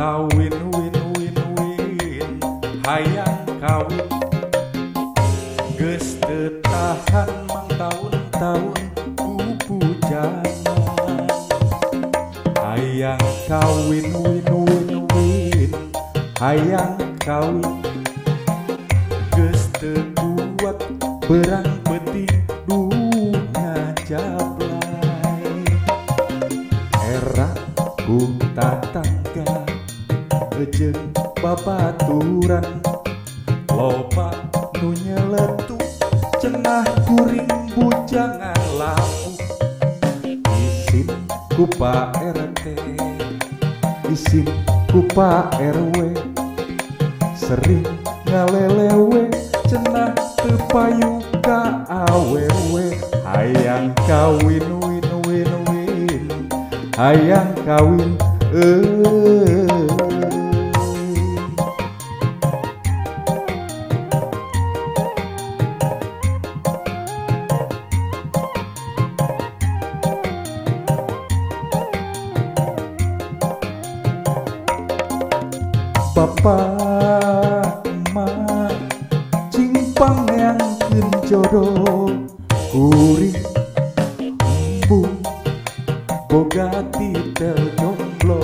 kawin win win win hayang kawin geste tahan mang tahun-tahun kupu jaman hayang kawin win win win hayang kawin geste kuat berang peti dunya jablay. Era ku jeng babaturan. Lopa nu nyeletu cenah kuring bujangan lamu ku kupa RT isim kupa RW sering ngalelewe cenah tepayu ka awewe hayang kawin win win win. Hayang kawin eh. papa papama ching pangyang kin jodo kuri bu bogati tel jomblo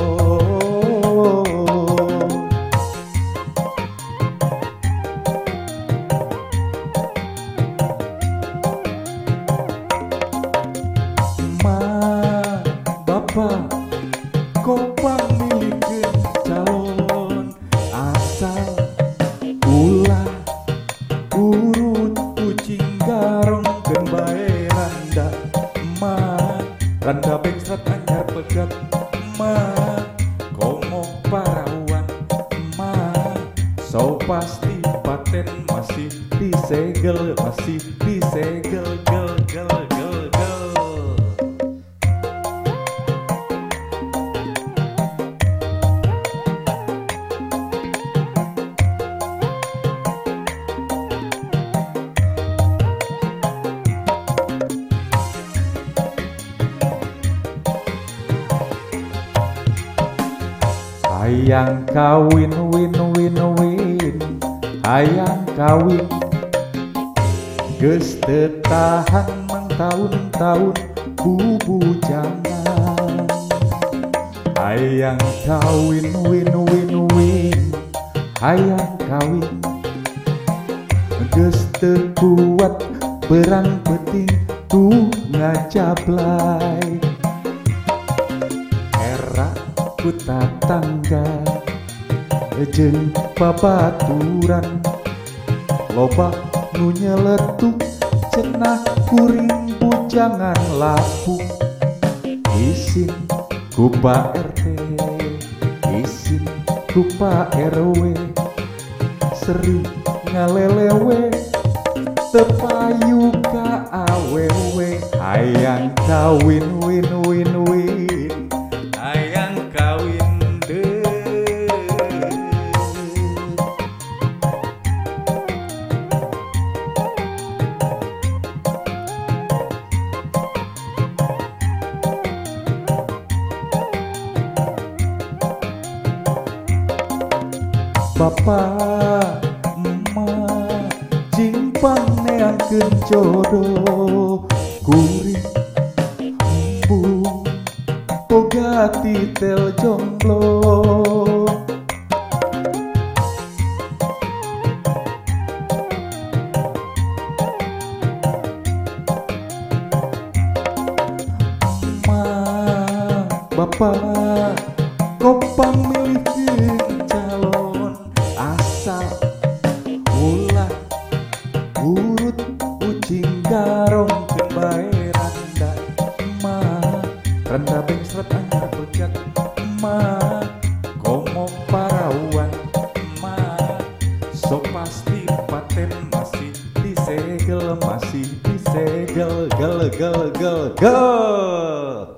ma bapa kopang randa bengsrat anyar pegat emak komok parawan emak so pasti paten masih disegel masih disegel gel gel gel gel hayang kawin win win win. Hayang kawin. Geus teu tahan mangtaun-taun bubujangan hayang kawin win win win. Hayang kawin. Geus teu kuat perang peting tu ngacaplay ku tatangga jeung babaturan. Loba nu nyeletuk cenah kuring bujangan lapuk. Isin ku Pak RT isin ku Pak RW sering ngalelewe tepayu ka awewe hayang kawin win win win Bapak emak cimpang neangkeun jodoh. Kuring embu boga titel jomblo. Bapak kopang milih so pasti paten masih disegel masih disegel gel gel gel gel